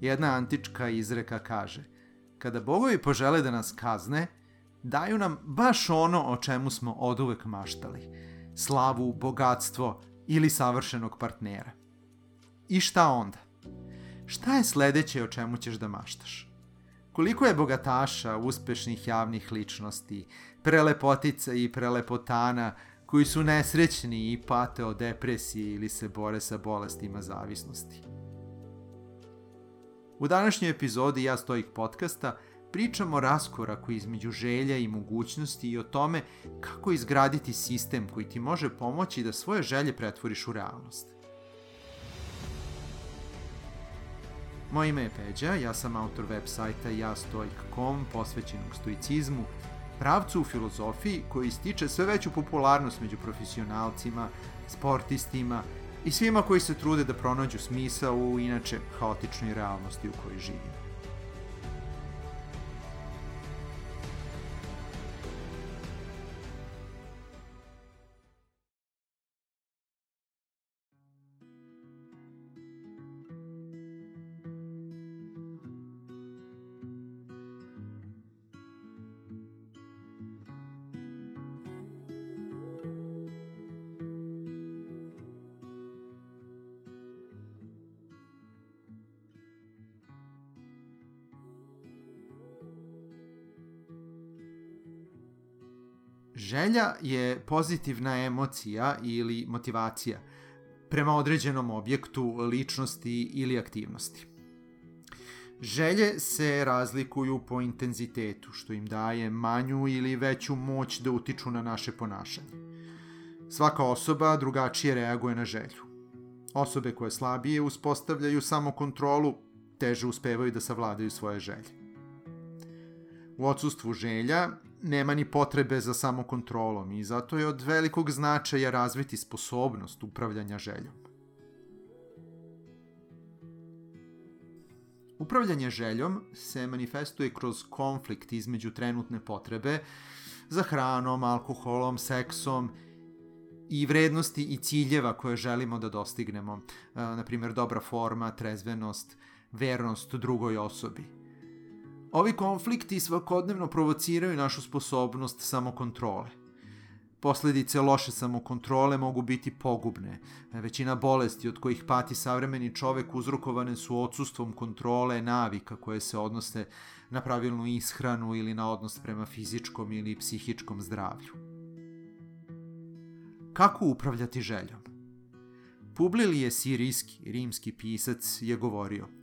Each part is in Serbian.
Jedna antička izreka kaže Kada bogovi požele da nas kazne, daju nam baš ono o čemu smo oduvek maštali. Slavu, bogatstvo ili savršenog partnera. I šta onda? Šta je sledeće o čemu ćeš da maštaš? Koliko je bogataša, uspešnih javnih ličnosti, prelepotica i prelepotana koji su nesrećni i pate od depresije ili se bore sa bolestima zavisnosti? U današnjoj epizodi Ja stojik podcasta pričamo o raskoraku između želja i mogućnosti i o tome kako izgraditi sistem koji ti može pomoći da svoje želje pretvoriš u realnost. Moje ime je Peđa, ja sam autor web sajta jastojk.com posvećenog stoicizmu, pravcu u filozofiji koji stiče sve veću popularnost među profesionalcima, sportistima i svima koji se trude da pronađu smisa u inače haotičnoj realnosti u kojoj živimo. Želja je pozitivna emocija ili motivacija prema određenom objektu, ličnosti ili aktivnosti. Želje se razlikuju po intenzitetu, što im daje manju ili veću moć da utiču na naše ponašanje. Svaka osoba drugačije reaguje na želju. Osobe koje slabije uspostavljaju samo kontrolu, teže uspevaju da savladaju svoje želje. U odsustvu želja nema ni potrebe za samokontrolom i zato je od velikog značaja razviti sposobnost upravljanja željom. Upravljanje željom se manifestuje kroz konflikt između trenutne potrebe za hranom, alkoholom, seksom i vrednosti i ciljeva koje želimo da dostignemo, na primjer dobra forma, trezvenost, vernost drugoj osobi – Ovi konflikti svakodnevno provociraju našu sposobnost samokontrole. Posledice loše samokontrole mogu biti pogubne. Većina bolesti od kojih pati savremeni čovek uzrokovane su odsustvom kontrole navika koje se odnose na pravilnu ishranu ili na odnos prema fizičkom ili psihičkom zdravlju. Kako upravljati željom? Publilije sirijski, rimski pisac, je govorio –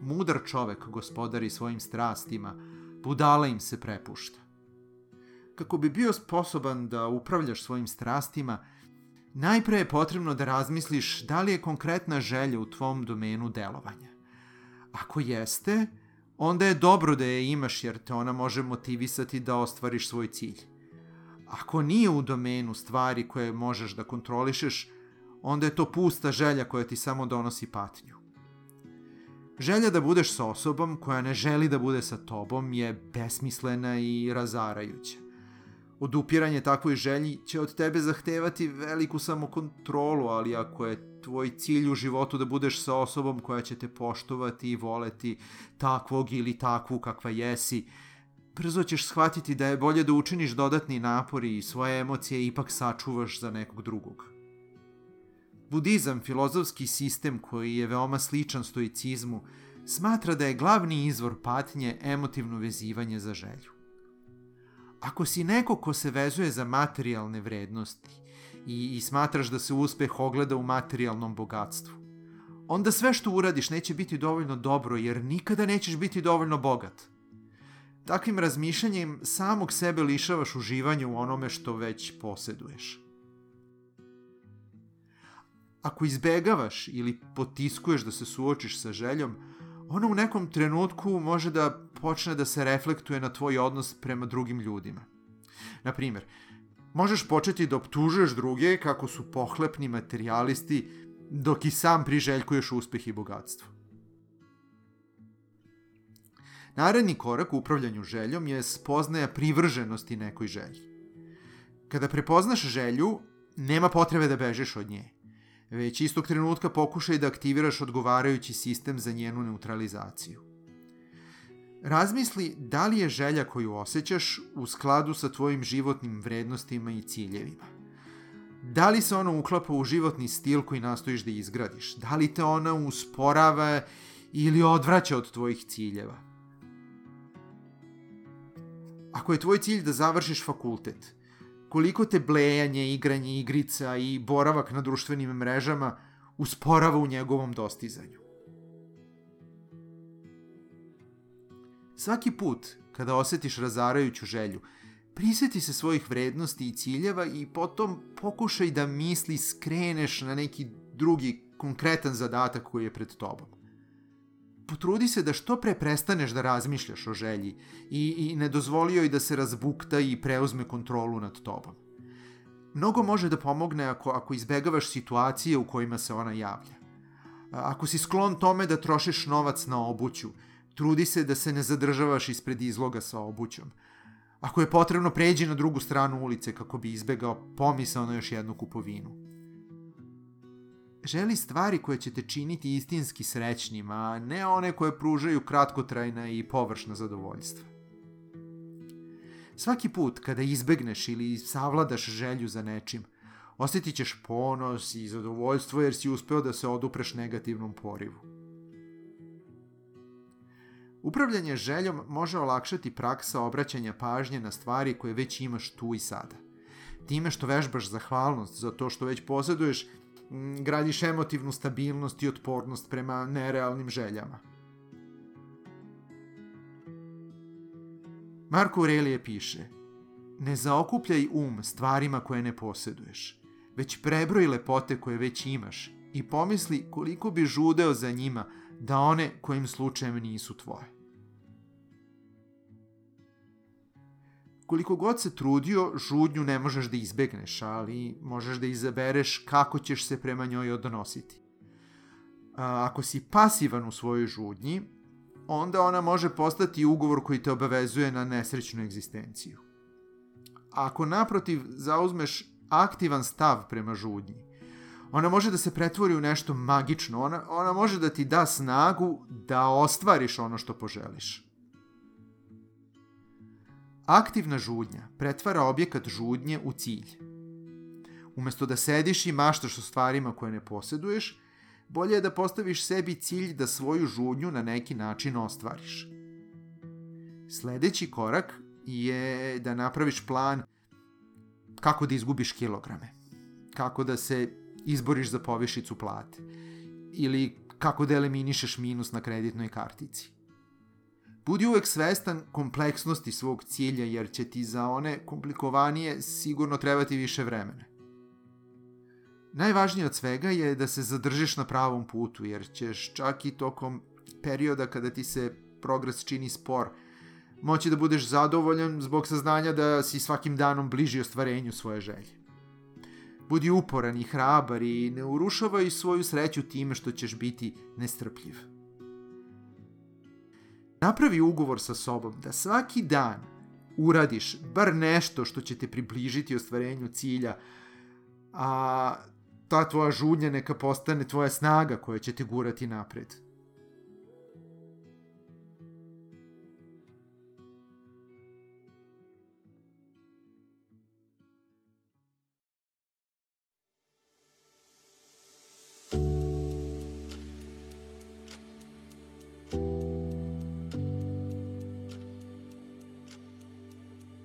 Mudar čovek gospodari svojim strastima, budala im se prepušta. Kako bi bio sposoban da upravljaš svojim strastima, najpre je potrebno da razmisliš da li je konkretna želja u tvom domenu delovanja. Ako jeste, onda je dobro da je imaš jer te ona može motivisati da ostvariš svoj cilj. Ako nije u domenu stvari koje možeš da kontrolišeš, onda je to pusta želja koja ti samo donosi patnju. Želja da budeš sa osobom koja ne želi da bude sa tobom je besmislena i razarajuća. Odupiranje takvoj želji će od tebe zahtevati veliku samokontrolu, ali ako je tvoj cilj u životu da budeš sa osobom koja će te poštovati i voleti takvog ili takvu kakva jesi, brzo ćeš shvatiti da je bolje da učiniš dodatni napori i svoje emocije ipak sačuvaš za nekog drugog. Budizam, filozofski sistem koji je veoma sličan stoicizmu, smatra da je glavni izvor patnje emotivno vezivanje za želju. Ako si neko ko se vezuje za materijalne vrednosti i, i smatraš da se uspeh ogleda u materijalnom bogatstvu, onda sve što uradiš neće biti dovoljno dobro jer nikada nećeš biti dovoljno bogat. Takvim razmišljanjem samog sebe lišavaš uživanja u onome što već poseduješ. Ako izbegavaš ili potiskuješ da se suočiš sa željom, ona u nekom trenutku može da počne da se reflektuje na tvoj odnos prema drugim ljudima. Na primjer, možeš početi da optužuješ druge kako su pohlepni materialisti dok i sam priželjkuješ uspeh i bogatstvo. Naredni korak u upravljanju željom je spoznaja privrženosti nekoj želji. Kada prepoznaš želju, nema potrebe da bežeš od nje već istog trenutka pokušaj da aktiviraš odgovarajući sistem za njenu neutralizaciju. Razmisli da li je želja koju osjećaš u skladu sa tvojim životnim vrednostima i ciljevima. Da li se ona uklapa u životni stil koji nastojiš da izgradiš? Da li te ona usporava ili odvraća od tvojih ciljeva? Ako je tvoj cilj da završiš fakultet, koliko te blejanje, igranje igrica i boravak na društvenim mrežama usporava u njegovom dostizanju? Svaki put kada osetiš razarajuću želju, prisjeti se svojih vrednosti i ciljeva i potom pokušaj da misli skreneš na neki drugi konkretan zadatak koji je pred tobom. Potrudi se da što pre prestaneš da razmišljaš o želji i, i ne dozvoli joj da se razbukta i preuzme kontrolu nad tobom. Mnogo može da pomogne ako, ako izbegavaš situacije u kojima se ona javlja. Ako si sklon tome da trošiš novac na obuću, Trudi se da se ne zadržavaš ispred izloga sa obućom. Ako je potrebno, pređi na drugu stranu ulice kako bi izbegao pomisao na još jednu kupovinu. Želi stvari koje će te činiti istinski srećnima, a ne one koje pružaju kratkotrajna i površna zadovoljstva. Svaki put kada izbegneš ili savladaš želju za nečim, osjetit ćeš ponos i zadovoljstvo jer si uspeo da se odupreš negativnom porivu. Upravljanje željom može olakšati praksa obraćanja pažnje na stvari koje već imaš tu i sada. Time što vežbaš zahvalnost za to što već posjeduješ, gradiš emotivnu stabilnost i otpornost prema nerealnim željama. Marko Aurelije piše Ne zaokupljaj um stvarima koje ne posjeduješ, već prebroj lepote koje već imaš i pomisli koliko bi žudeo za njima da one kojim slučajem nisu tvoje. Koliko god se trudio, žudnju ne možeš da izbegneš, ali možeš da izabereš kako ćeš se prema njoj odnositi. A, ako si pasivan u svojoj žudnji, onda ona može postati ugovor koji te obavezuje na nesrećnu egzistenciju. Ako naprotiv zauzmeš aktivan stav prema žudnji, ona može da se pretvori u nešto magično, ona, ona može da ti da snagu da ostvariš ono što poželiš. Aktivna žudnja pretvara objekat žudnje u cilj. Umesto da sediš i maštaš o stvarima koje ne posjeduješ, bolje je da postaviš sebi cilj da svoju žudnju na neki način ostvariš. Sledeći korak je da napraviš plan kako da izgubiš kilograme, kako da se izboriš za povišicu plate ili kako da eliminišeš minus na kreditnoj kartici. Budi uvek svestan kompleksnosti svog cilja jer će ti za one komplikovanije sigurno trebati više vremena. Najvažnije od svega je da se zadržiš na pravom putu jer ćeš čak i tokom perioda kada ti se progres čini spor moći da budeš zadovoljan zbog saznanja da si svakim danom bliži ostvarenju svoje želje. Budi uporan i hrabar i ne urušavaj svoju sreću time što ćeš biti nestrpljiv. Napravi ugovor sa sobom da svaki dan uradiš bar nešto što će te približiti ostvarenju cilja, a ta tvoja žudnja neka postane tvoja snaga koja će te gurati napred.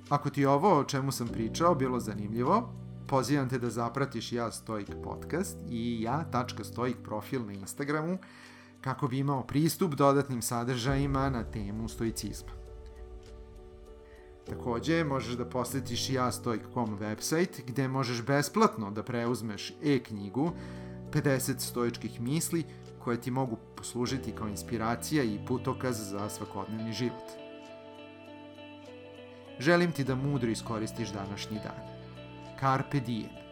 Ako ti ovo o čemu sam pričao bilo zanimljivo, pozivam te da zapratiš Ja Stoik podcast i ja.stoik profil na Instagramu kako bi imao pristup dodatnim sadržajima na temu stoicizma. Takođe, možeš da posetiš jastoik.com website gde možeš besplatno da preuzmeš e-knjigu 50 stoičkih misli koje ti mogu poslužiti kao inspiracija i putokaz za svakodnevni život. Želim ti da mudro iskoristiš današnji dan. Carpe diem.